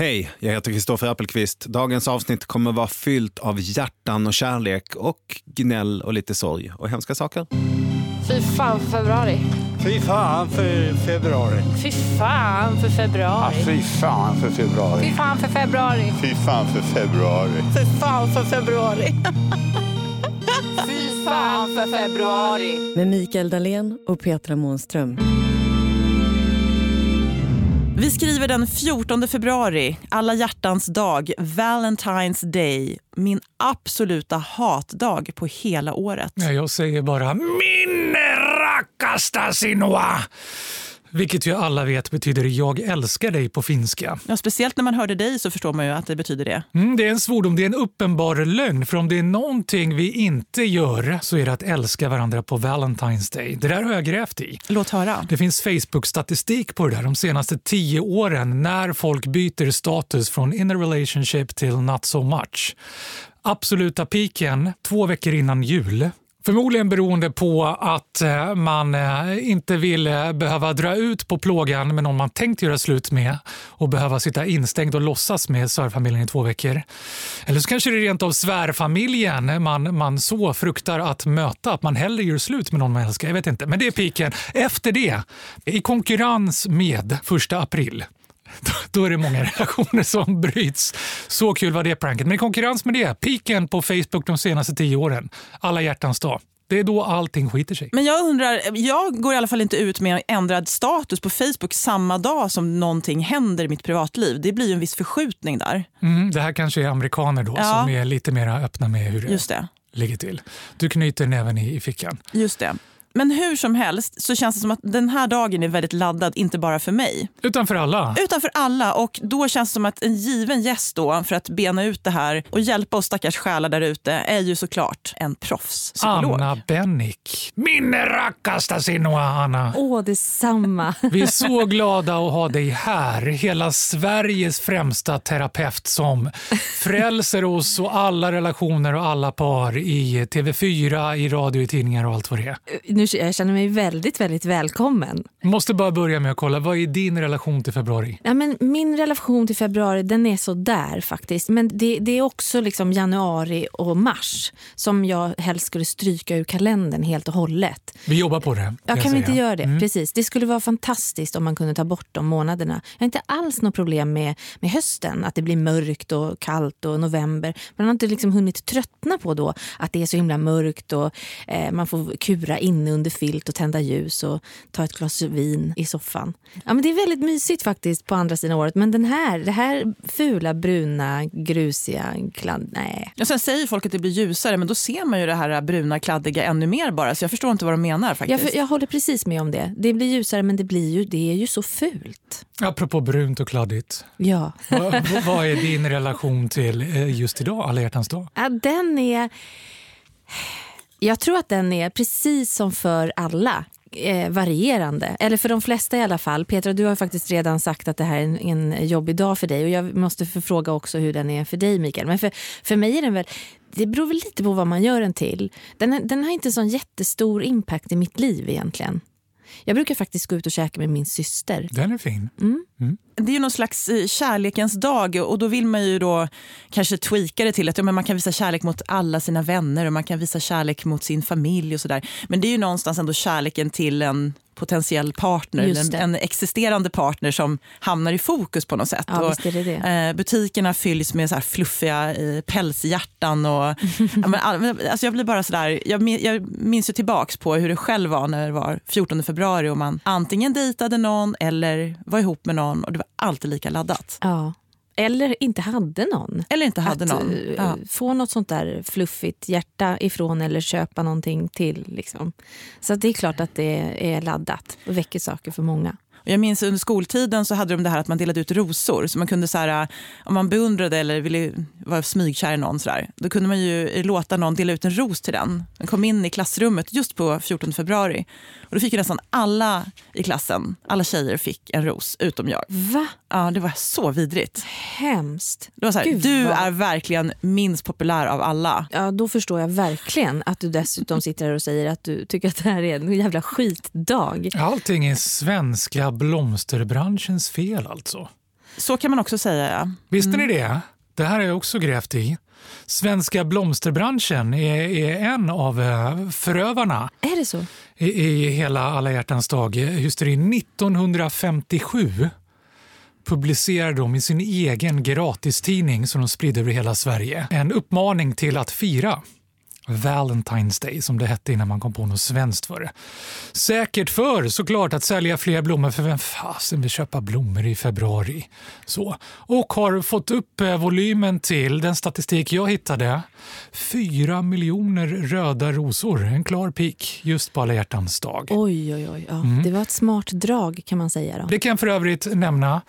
Hej, jag heter Kristoffer Appelqvist. Dagens avsnitt kommer vara fyllt av hjärtan och kärlek och gnäll och lite sorg och hemska saker. Fy fan för februari. Fy fan för februari. Fy fan för februari. Ja, fy fan för februari. Fy fan för februari. Fy fan för februari. Fy fan för februari. fy fan för februari. Med Mikael Dahlén och Petra Månström. Vi skriver den 14 februari, alla hjärtans dag, Valentine's Day. Min absoluta hatdag på hela året. Ja, jag säger bara min RACKASTA sinua. Vilket ju alla vet betyder jag älskar dig på finska. Ja, speciellt när man hörde dig så förstår man ju att det betyder det. Mm, det är en svordom, det är en uppenbar lögn. För om det är någonting vi inte gör så är det att älska varandra på Valentine's Day. Det där har jag grävt i. Låt höra. Det finns Facebook-statistik på det där de senaste tio åren när folk byter status från in a relationship till not so much. Absoluta piken två veckor innan jul. Förmodligen beroende på att eh, man eh, inte vill eh, behöva dra ut på plågan med någon man tänkt göra slut med och behöva sitta instängd och låtsas med svärfamiljen i två veckor. Eller så kanske det är rent av svärfamiljen man, man så fruktar att möta att man hellre gör slut med någon man älskar. Jag vet inte, men det är piken. Efter det, i konkurrens med första april då är det många relationer som bryts. Så kul var det pranket. Men i konkurrens med det, piken på Facebook de senaste tio åren. Alla hjärtans dag. Det är då allting skiter sig. Men jag undrar, jag går i alla fall inte ut med ändrad status på Facebook samma dag som någonting händer i mitt privatliv. Det blir ju en viss förskjutning där. Mm, det här kanske är amerikaner då Ja. som är lite mer öppna med hur det Just det. ligger till. Du knyter näven i, i fickan. Just det. Men hur som helst så känns det som att den här dagen är väldigt laddad, inte bara för mig. Utan för alla. Utan för alla. Och då känns det som att en given gäst då för att bena ut det här och hjälpa oss stackars själar där ute är ju såklart en proffspsykolog. Anna Bennick. Min rakkasta sinua, Anna. Åh, detsamma. Vi är så glada att ha dig här. Hela Sveriges främsta terapeut som frälser oss och alla relationer och alla par i TV4, i radio, i tidningar och allt vad det är. Nu, jag känner mig väldigt, väldigt välkommen. Måste bara börja med att kolla, vad är din relation till februari? Ja, men min relation till februari den är så där faktiskt. Men det, det är också liksom januari och mars som jag helst skulle stryka ur kalendern helt och hållet. Vi jobbar på det. Ja, jag kan vi inte göra det? Precis. Det skulle vara fantastiskt om man kunde ta bort de månaderna. Jag har inte alls något problem med, med hösten, att det blir mörkt och kallt och november. Man har inte liksom hunnit tröttna på då att det är så himla mörkt och eh, man får kura inne under filt och tända ljus och ta ett glas vin i soffan. Ja, men det är väldigt mysigt faktiskt på andra sidan året. Men den här, det här fula, bruna, grusiga, kladd, nej. Och sen säger folk att det blir ljusare men då ser man ju det här bruna kladdiga ännu mer bara så jag förstår inte vad de menar faktiskt. Jag, jag håller precis med om det. Det blir ljusare men det, blir ju, det är ju så fult. Apropå brunt och kladdigt. Ja. vad, vad är din relation till eh, just idag, alla hjärtans dag? Ja, den är... Jag tror att den är precis som för alla eh, varierande. Eller för de flesta i alla fall. Petra, du har faktiskt redan sagt att det här är en, en jobbig dag för dig. Och Jag måste förfråga också hur den är för dig, Mikael. Men för, för mig är den väl... Det beror väl lite på vad man gör den till. Den, den har inte sån jättestor impact i mitt liv egentligen. Jag brukar faktiskt gå ut och käka med min syster. Den är fin. Det är ju någon slags eh, kärlekens dag och då vill man ju då kanske tweaka det till att ja, men man kan visa kärlek mot alla sina vänner och man kan visa kärlek mot sin familj och sådär. Men det är ju någonstans ändå kärleken till en potentiell partner, en, en existerande partner som hamnar i fokus på något sätt. Ja, och, det det. Eh, butikerna fylls med så här fluffiga eh, pälshjärtan. Och, ja, men, alltså jag blir bara sådär, jag, min- jag minns ju tillbaks på hur det själv var när det var 14 februari och man antingen dejtade någon eller var ihop med någon och det var alltid lika laddat. Ja. Eller inte hade någon. Eller inte hade att någon. eh, Ja. få något sånt där fluffigt hjärta ifrån eller köpa någonting till. Liksom. Så det är klart att det är laddat och väcker saker för många. Och jag minns under skoltiden så hade de det här att man delade ut rosor. Så man kunde så här, om man beundrade eller ville vara smygkär i någon så där, då kunde man ju låta någon dela ut en ros till den. Den kom in i klassrummet just på 14 februari. Och då fick ju nästan alla i klassen, alla tjejer fick en ros, utom jag. Va? Ja, det var så vidrigt. Hemskt. Det var så här, Gud, du vad- är verkligen minst populär av alla. Ja, då förstår jag verkligen att du dessutom sitter här och säger att du tycker att det här är en jävla skitdag. Allting är svenska blomsterbranschens fel alltså. Så kan man också säga. Ja. Visste ni det? Det här har jag också grävt i. Svenska blomsterbranschen är, är en av eh, förövarna Är det så? i, i hela alla hjärtans dag. Hysterin 1957 publicerade de i sin egen gratistidning som de spridde över hela Sverige en uppmaning till att fira Valentine's Day som det hette innan man kom på något svenskt för det. Säkert för såklart att sälja fler blommor för vem fasen vill köpa blommor i februari? Så. Och har fått upp eh, volymen till, den statistik jag hittade, 4 miljoner röda rosor. En klar peak just på alla hjärtans dag. Oj, oj, oj. Ja. Mm. Det var ett smart drag kan man säga. Då. Det kan för övrigt nämna.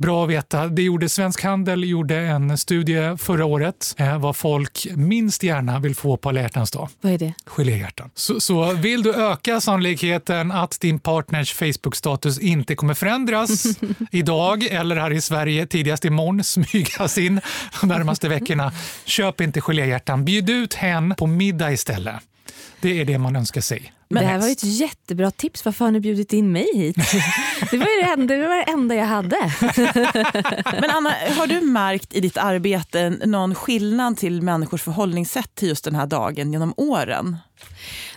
Bra att veta. Det gjorde Svensk Handel gjorde en studie förra året eh, vad folk minst gärna vill få på alla hjärtans dag. Vad är det? Geléhjärtan. Så, så vill du öka sannolikheten att din partners Facebook-status inte kommer förändras idag eller här i Sverige tidigast imorgon, smygas in de närmaste veckorna. Köp inte geléhjärtan. Bjud ut hen på middag istället. Det är det man önskar sig. det här var ju ett jättebra tips. Varför har ni bjudit in mig hit? Det var ju det enda, det var det enda jag hade. Men Anna, har du märkt i ditt arbete någon skillnad till människors förhållningssätt till just den här dagen genom åren?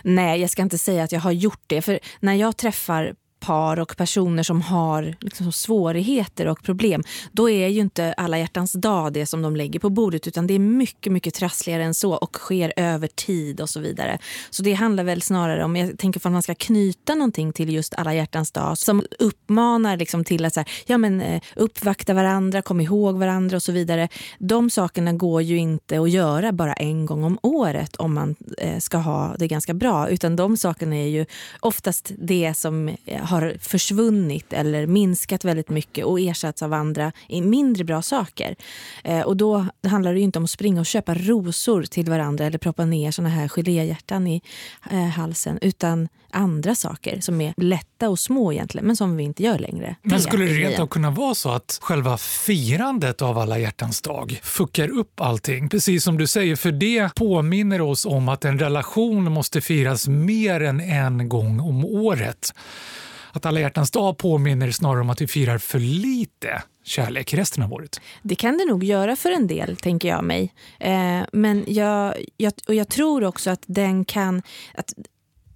Nej, jag ska inte säga att jag har gjort det. För när jag träffar par och personer som har liksom svårigheter och problem, då är ju inte alla hjärtans dag det som de lägger på bordet utan det är mycket, mycket trassligare än så och sker över tid och så vidare. Så det handlar väl snarare om, jag tänker om man ska knyta någonting till just alla hjärtans dag som uppmanar liksom till att så här, ja, men, eh, uppvakta varandra, kom ihåg varandra och så vidare. De sakerna går ju inte att göra bara en gång om året om man eh, ska ha det ganska bra utan de sakerna är ju oftast det som eh, har har försvunnit eller minskat väldigt mycket och ersatts av andra mindre bra saker. Eh, och då handlar det inte om att springa och köpa rosor till varandra eller proppa ner såna här geléhjärtan i eh, halsen utan andra saker som är lätta och små egentligen men som vi inte gör längre. Men skulle det rent av kunna vara så att själva firandet av alla hjärtans dag fuckar upp allting? Precis som du säger, för det påminner oss om att en relation måste firas mer än en gång om året. Att alla hjärtans dag påminner snarare om att vi firar för lite kärlek resten av året. Det kan det nog göra för en del, tänker jag mig. Eh, men jag, jag, och jag tror också att den kan... Att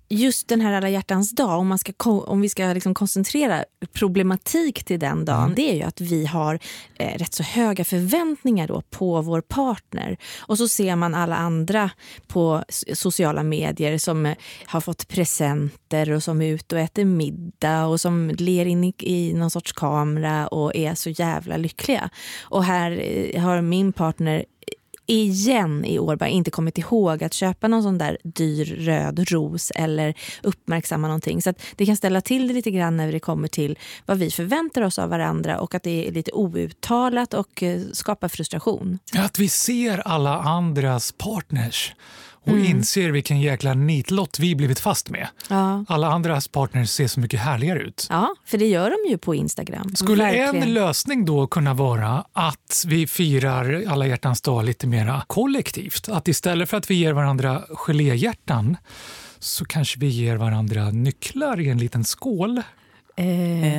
just den här alla hjärtans dag, om, man ska, om vi ska liksom koncentrera problematik till den dagen, det är ju att vi har eh, rätt så höga förväntningar då på vår partner. Och så ser man alla andra på sociala medier som eh, har fått presenter och som är ute och äter middag och som ler in i, i någon sorts kamera och är så jävla lyckliga. Och här eh, har min partner igen i år bara inte kommit ihåg att köpa någon sån där dyr röd ros eller uppmärksamma någonting. Så att det kan ställa till det lite grann när det kommer till vad vi förväntar oss av varandra och att det är lite outtalat och eh, skapar frustration. Att vi ser alla andras partners och inser vilken jäkla nitlott vi blivit fast med. Ja. Alla andras partners ser så mycket härligare ut. ja, för det gör de ju på Instagram. Skulle Verkligen. en lösning då kunna vara att vi firar alla hjärtans dag lite mera kollektivt? Att istället för att vi ger varandra geléhjärtan så kanske vi ger varandra nycklar i en liten skål. Eh,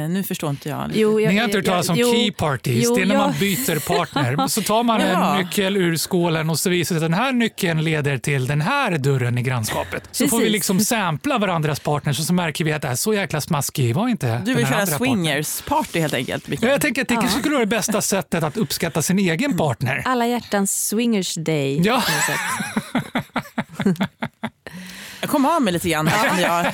Eh, nu förstår inte jag. jo, jag- Ni har inte hört talas om jo, key parties? jo, det är när jag- man byter partner. Så tar man Ja. en nyckel ur skålen och så visar det att den här nyckeln leder till den här dörren i grannskapet. Så får vi Precis. liksom sampla varandras partners och så märker vi att det är så jäkla smaskig var inte Du vill köra swingers-party helt enkelt. Ja, Jag tänker att det skulle vara det bästa sättet att uppskatta sin egen partner. Alla hjärtans swingers day. Ja. Jag kom av mig lite grann. jag.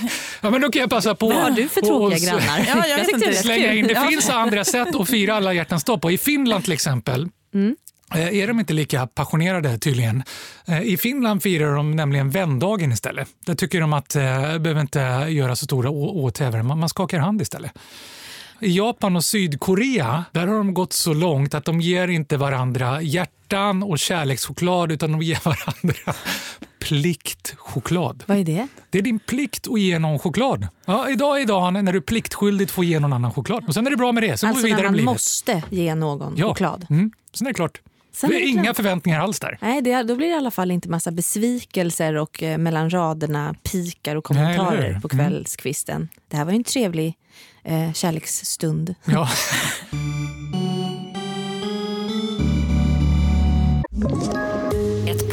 Ja, men då kan jag passa på Vad har du för tråkiga grannar? Ja, jag vet inte. tyckte det slänga in. Det finns andra sätt att fira alla hjärtans dag på. I Finland till exempel Mm. eh, är de inte lika passionerade tydligen. Eh, I Finland firar de nämligen vändagen istället. Där tycker de att eh, behöver inte göra så stora åthävor. Man, man skakar hand istället. I Japan och Sydkorea där har de gått så långt att de ger inte varandra hjärtan och kärlekschoklad utan de ger varandra pliktchoklad. Vad är det? Det är din plikt att ge någon choklad. Ja, idag är dagen när du pliktskyldigt får ge någon annan choklad. Och sen är det bra med det. Sen alltså går vi alltså, vidare när man livet. måste ge någon ja. choklad. Mm. Sen är det klart. Sen det är, det är inga förväntningar alls där. Nej, det, då blir det i alla fall inte massa besvikelser och eh, mellan raderna pikar och kommentarer Nej, på mm. kvällskvisten. Mm. Det här var ju en trevlig eh, kärleksstund. Ja.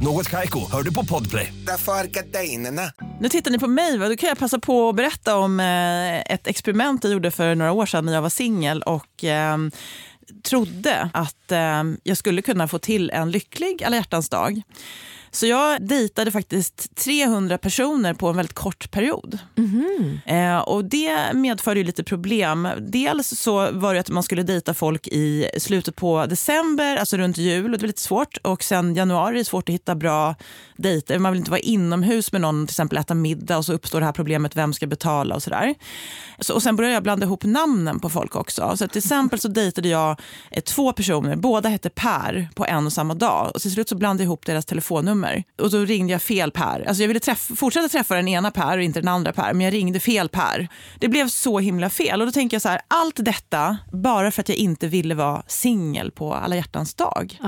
Något Kaiko, hör du på Podplay. Därför är gardinerna. Nu tittar ni på mig, va? då kan jag passa på att berätta om eh, ett experiment jag gjorde för några år sedan när jag var singel och eh, trodde att eh, jag skulle kunna få till en lycklig alla hjärtans dag. Så jag dejtade faktiskt 300 personer på en väldigt kort period. Eh, och Det medförde ju lite problem. Dels så var det att man skulle dejta folk i slutet på december, alltså runt jul. och Det var lite svårt. Och sen januari är det svårt att hitta bra dejter. Man vill inte vara inomhus med någon, till exempel äta middag och så uppstår det här problemet, vem ska betala och sådär. Så, och sen började jag blanda ihop namnen på folk också. Så till exempel så dejtade jag eh, två personer, båda hette Per på en och samma dag. Och till slut så blandade jag ihop deras telefonnummer. Och då ringde jag fel Per. Alltså jag ville träffa, fortsätta träffa den ena Per och inte den andra Per, men jag ringde fel Per. Det blev så himla fel. Och då tänker jag så här, allt detta bara för att jag inte ville vara singel på alla hjärtans dag.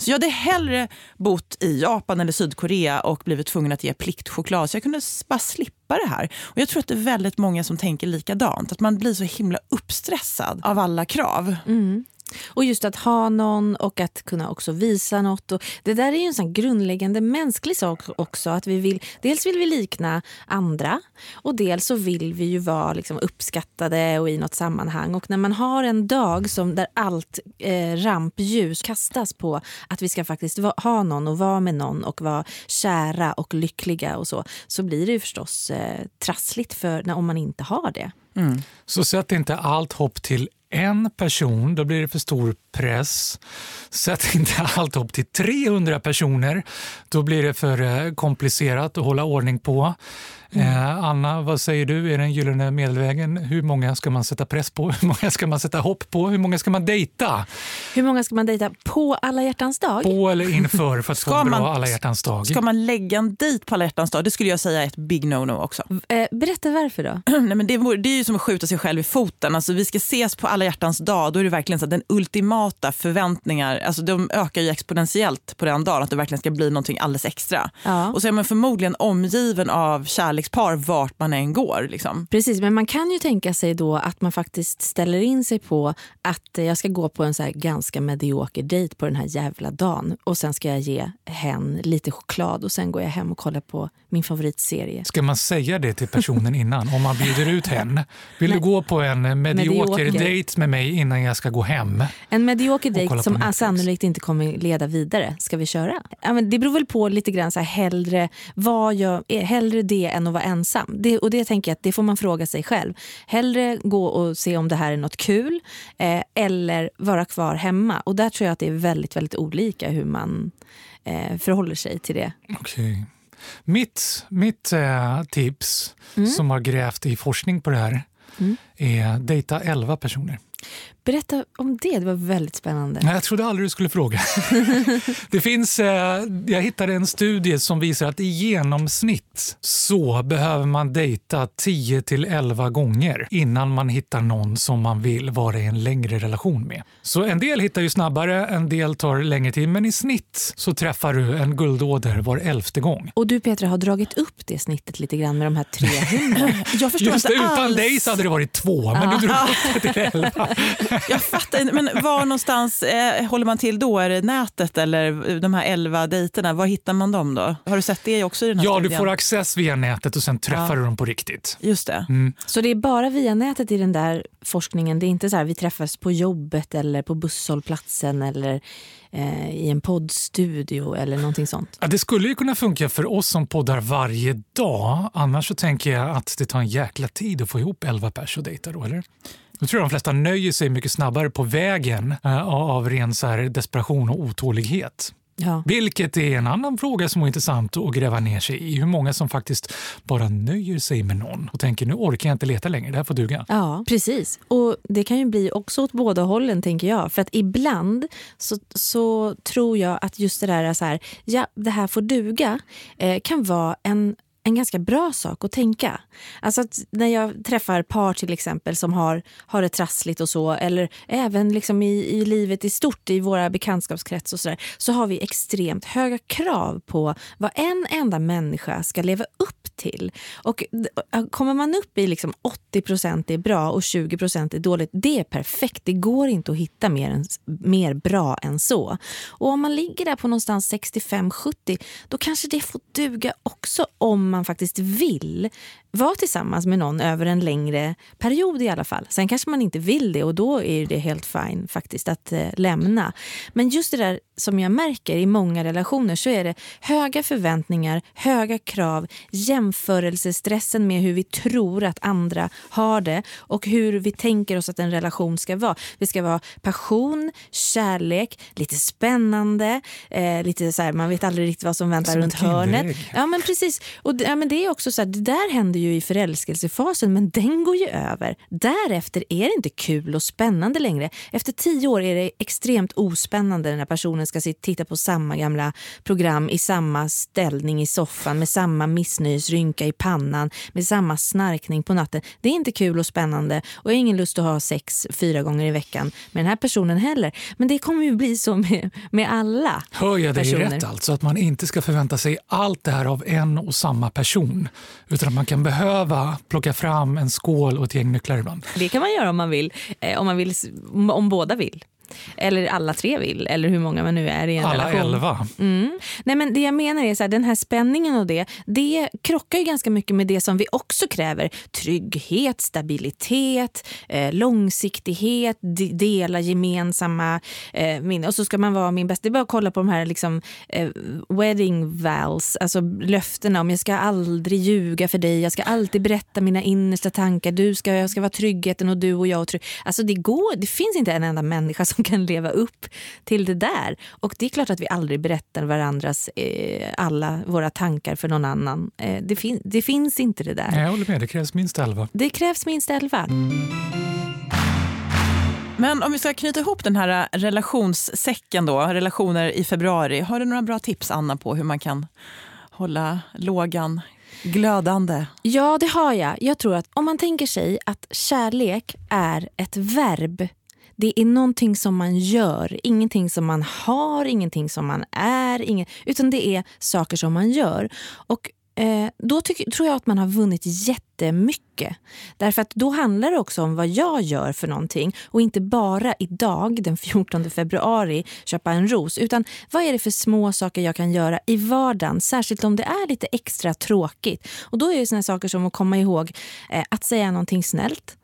Så jag hade hellre bott i Japan eller Sydkorea och blivit tvungen att ge pliktchoklad så jag kunde bara slippa det här. Och jag tror att det är väldigt många som tänker likadant. Att man blir så himla uppstressad av alla krav. Mm. Och just att ha någon och att kunna också visa något. Och det där är ju en sån grundläggande mänsklig sak också. Att vi vill, dels vill vi likna andra och dels så vill vi ju vara liksom uppskattade och i något sammanhang. Och när man har en dag som där allt eh, rampljus kastas på att vi ska faktiskt va- ha någon och vara med någon och vara kära och lyckliga och så, så blir det ju förstås eh, trassligt för när, om man inte har det. Så sätt inte allt hopp till en person, då blir det för stor press. Sätt inte allt hopp till 300 personer, då blir det för eh, komplicerat att hålla ordning på. Eh, Anna, vad säger du? Är den gyllene medelvägen? Hur många ska man sätta press på? Hur många ska man sätta hopp på? Hur många ska man dejta? Hur många ska man dejta på alla hjärtans dag? På eller inför för att få Ska en bra man- alla hjärtans dag? Ska man lägga en dejt på alla hjärtans dag? Det skulle jag säga är ett big no-no också. Eh, berätta varför då. Nej, men det, det är ju som att skjuta sig själv i foten. Alltså, vi ska ses på alla hjärtans dag. Då är det verkligen så att den ultimata förväntningar, alltså, de ökar ju exponentiellt på den dagen. Att det verkligen ska bli någonting alldeles extra. Ja. Och så är man förmodligen omgiven av kärlekspar vart man än går. Liksom. Precis, men man kan ju tänka sig då att man faktiskt ställer in sig på att eh, jag ska gå på en så här ganska medioker dejt på den här jävla dagen och sen ska jag ge hen lite choklad och sen går jag hem och kollar på min favoritserie. Ska man säga det till personen innan? Om man bjuder ut hen? Vill du gå på en medioker Medioker. dejt med mig innan jag ska gå hem? En medioker dejt som Netflix. sannolikt inte kommer leda vidare. Ska vi köra? Ja, men det beror väl på lite grann så här, hellre, vad jag, eh, hellre det än att vara ensam. Det, och det tänker jag att det får man fråga sig själv. Hellre gå och se om det här är något kul eh, eller vara kvar hemma. Och där tror jag att det är väldigt, väldigt olika hur man eh, förhåller sig till det. Okej. Mitt, mitt eh, tips, som har grävt i forskning på det här, mm. är dejta 11 personer. Berätta om det, det var väldigt spännande. Jag trodde aldrig du skulle fråga. det finns, eh, jag hittade en studie som visar att i genomsnitt så behöver man dejta 10 till 11 gånger innan man hittar någon som man vill vara i en längre relation med. Så en del hittar ju snabbare, en del tar längre tid, men i snitt så träffar du en guldåder var elfte gång. Och du Petra har dragit upp det snittet lite grann med de här 300. Jag förstår Just det, inte utan alls. dig så hade det varit två, men du drog upp det till elva. Jag fattar inte. Men var någonstans eh, håller man till då? Är det nätet eller de här elva dejterna? Var hittar man dem då? Har du sett det också i den här Ja, du studien? får access via nätet och sen träffar Ja. du dem på riktigt. Just det. Så det är bara via nätet i den där forskningen? Det är inte så här vi träffas på jobbet eller på busshållplatsen eller eh, i en poddstudio eller någonting sånt? Ja, det skulle ju kunna funka för oss som poddar varje dag. Annars så tänker jag att det tar en jäkla tid att få ihop 11 pers och dejta då, eller? Jag tror de flesta nöjer sig mycket snabbare på vägen eh, av ren så här desperation och otålighet. Ja. Vilket är en annan fråga som är intressant att gräva ner sig i. Hur många som faktiskt bara nöjer sig med någon och tänker nu orkar jag inte leta längre, det här får duga. Ja, precis. Och det kan ju bli också åt båda hållen tänker jag. För att ibland så, så tror jag att just det där så här, ja det här får duga, eh, kan vara en en ganska bra sak att tänka. Alltså att när jag träffar par till exempel som har, har det trassligt och så eller även liksom i, i livet i stort i våra bekantskapskrets och så där, så har vi extremt höga krav på vad en enda människa ska leva upp till. Och kommer man upp i liksom 80% är bra och 20% är dåligt, det är perfekt. Det går inte att hitta mer, än, mer bra än så. Och om man ligger där på någonstans 65-70, då kanske det får duga också om man faktiskt vill vara tillsammans med någon över en längre period i alla fall. Sen kanske man inte vill det och då är det helt fine faktiskt att eh, lämna. Men just det där som jag märker i många relationer så är det höga förväntningar, höga krav, jämförelsestressen med hur vi tror att andra har det och hur vi tänker oss att en relation ska vara. Det ska vara passion, kärlek, lite spännande, eh, lite så här, man vet aldrig riktigt vad som väntar Som runt hörnet. Ja men precis. Och, ja, men det är också så här, det där händer ju i förälskelsefasen men den går ju över. Därefter är det inte kul och spännande längre. Efter tio år är det extremt ospännande när personen ska titta på samma gamla program i samma ställning i soffan med samma missnöjesrynka i pannan med samma snarkning på natten. Det är inte kul och spännande och jag har ingen lust att ha sex fyra gånger i veckan med den här personen heller. Men det kommer ju bli så med, med alla Hör jag dig personer. rätt alltså? Att man inte ska förvänta sig allt det här av en och samma person. Utan att man kan behöva plocka fram en skål och ett gäng nycklar ibland. Det kan man göra om man vill. Eh, om, man vill om båda vill. Eller alla tre vill, eller hur många man nu är i en Alla relation. elva. Mm. Nej, men det jag menar är så här, den här spänningen och det, det krockar ju ganska mycket med det som vi också kräver. Trygghet, stabilitet, eh, långsiktighet, de, dela gemensamma eh, minnen. Och så ska man vara min bästa. Det är bara att kolla på de här liksom, eh, wedding vows, alltså löftena om jag ska aldrig ljuga för dig, jag ska alltid berätta mina innersta tankar, du ska, jag ska vara tryggheten och du och jag. Och trygg. Alltså det, går, det finns inte en enda människa som kan leva upp till det där. Och det är klart att vi aldrig berättar varandras, eh, alla våra tankar för någon annan. Eh, det, fin- det finns inte det där. Nej, Jag håller med, det krävs minst elva. Det krävs minst elva. Men om vi ska knyta ihop den här äh, relationssäcken då, relationer i februari. Har du några bra tips Anna på hur man kan hålla lågan glödande? Ja, det har jag. Jag tror att om man tänker sig att kärlek är ett verb. Det är någonting som man gör, ingenting som man har, ingenting som man är, ingen, utan det är saker som man gör. Och eh, då tycker, tror jag att man har vunnit jättemycket. Därför att då handlar det också om vad jag gör för någonting och inte bara idag den 14 februari köpa en ros utan vad är det för små saker jag kan göra i vardagen särskilt om det är lite extra tråkigt. Och då är det såna saker som att komma ihåg eh, att säga någonting snällt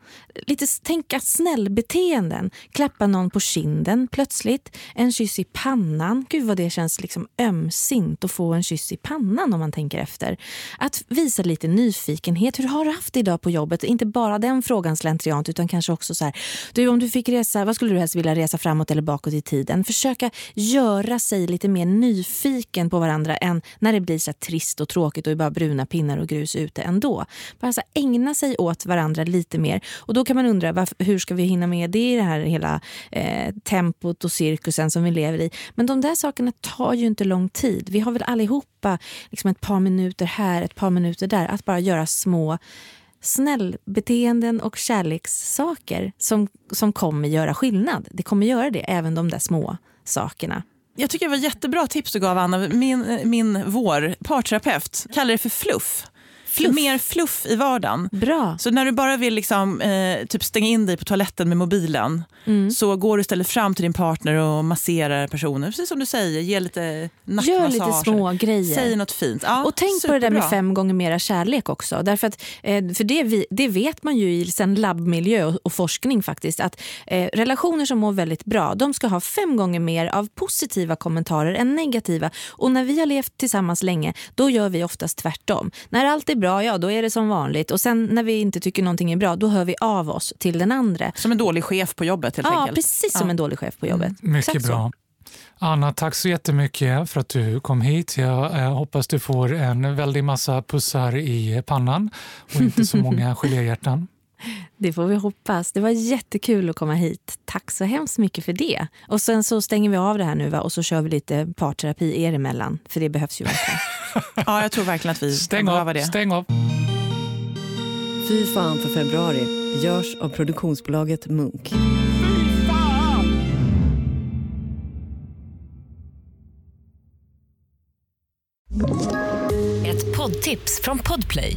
lite tänka snällbeteenden. Klappa någon på kinden plötsligt. En kyss i pannan. Gud vad det känns liksom ömsint att få en kyss i pannan om man tänker efter. Att visa lite nyfikenhet. Hur har du haft det idag på jobbet? Inte bara den frågan slentriant utan kanske också så här. Du, om du fick resa, vad skulle du helst vilja resa framåt eller bakåt i tiden? Försöka göra sig lite mer nyfiken på varandra än när det blir så här trist och tråkigt och det är bara bruna pinnar och grus ute ändå. Bara så här, ägna sig åt varandra lite mer. Och då kan man undra varför, hur ska vi hinna med det i det här hela eh, tempot och cirkusen som vi lever i. Men de där sakerna tar ju inte lång tid. Vi har väl allihopa liksom ett par minuter här, ett par minuter där. Att bara göra små snällbeteenden och kärlekssaker som, som kommer göra skillnad. Det kommer göra det, även de där små sakerna. Jag tycker det var jättebra tips du gav Anna. Min, min vår parterapeut kallar det för fluff. Fluff. Mer fluff i vardagen. Bra. Så när du bara vill liksom, eh, typ stänga in dig på toaletten med mobilen Mm. så går du istället fram till din partner och masserar personen. Precis som du säger, ge lite nackmassage. Gör lite små grejer. Säg något fint. Ja, och tänk på det där med superbra. fem gånger mera kärlek också. Därför att, eh, för det, vi, det vet man ju i sen labbmiljö och, och forskning faktiskt. Att eh, relationer som mår väldigt bra, de ska ha fem gånger mer av positiva kommentarer än negativa. Och när vi har levt tillsammans länge, då gör vi oftast tvärtom. När allt är bra, ja då är det som vanligt. Och sen när vi inte tycker någonting är bra, då hör vi av oss till den andra. Som en dålig chef på jobbet helt Ja, enkelt. precis som Ja. en dålig chef på jobbet. Mycket Exakt så. bra. Anna, tack så jättemycket för att du kom hit. Jag eh, hoppas du får en väldig massa pussar i pannan och inte så många geléhjärtan. Det får vi hoppas. Det var jättekul att komma hit. Tack så hemskt mycket för det. Och sen så stänger vi av det här nu va? och så kör vi lite parterapi er emellan. För det behövs ju verkligen. Ja, jag tror verkligen att vi Stäng av, det. stäng av. Fy fan för februari görs av produktionsbolaget Munk. Ett poddtips från Podplay.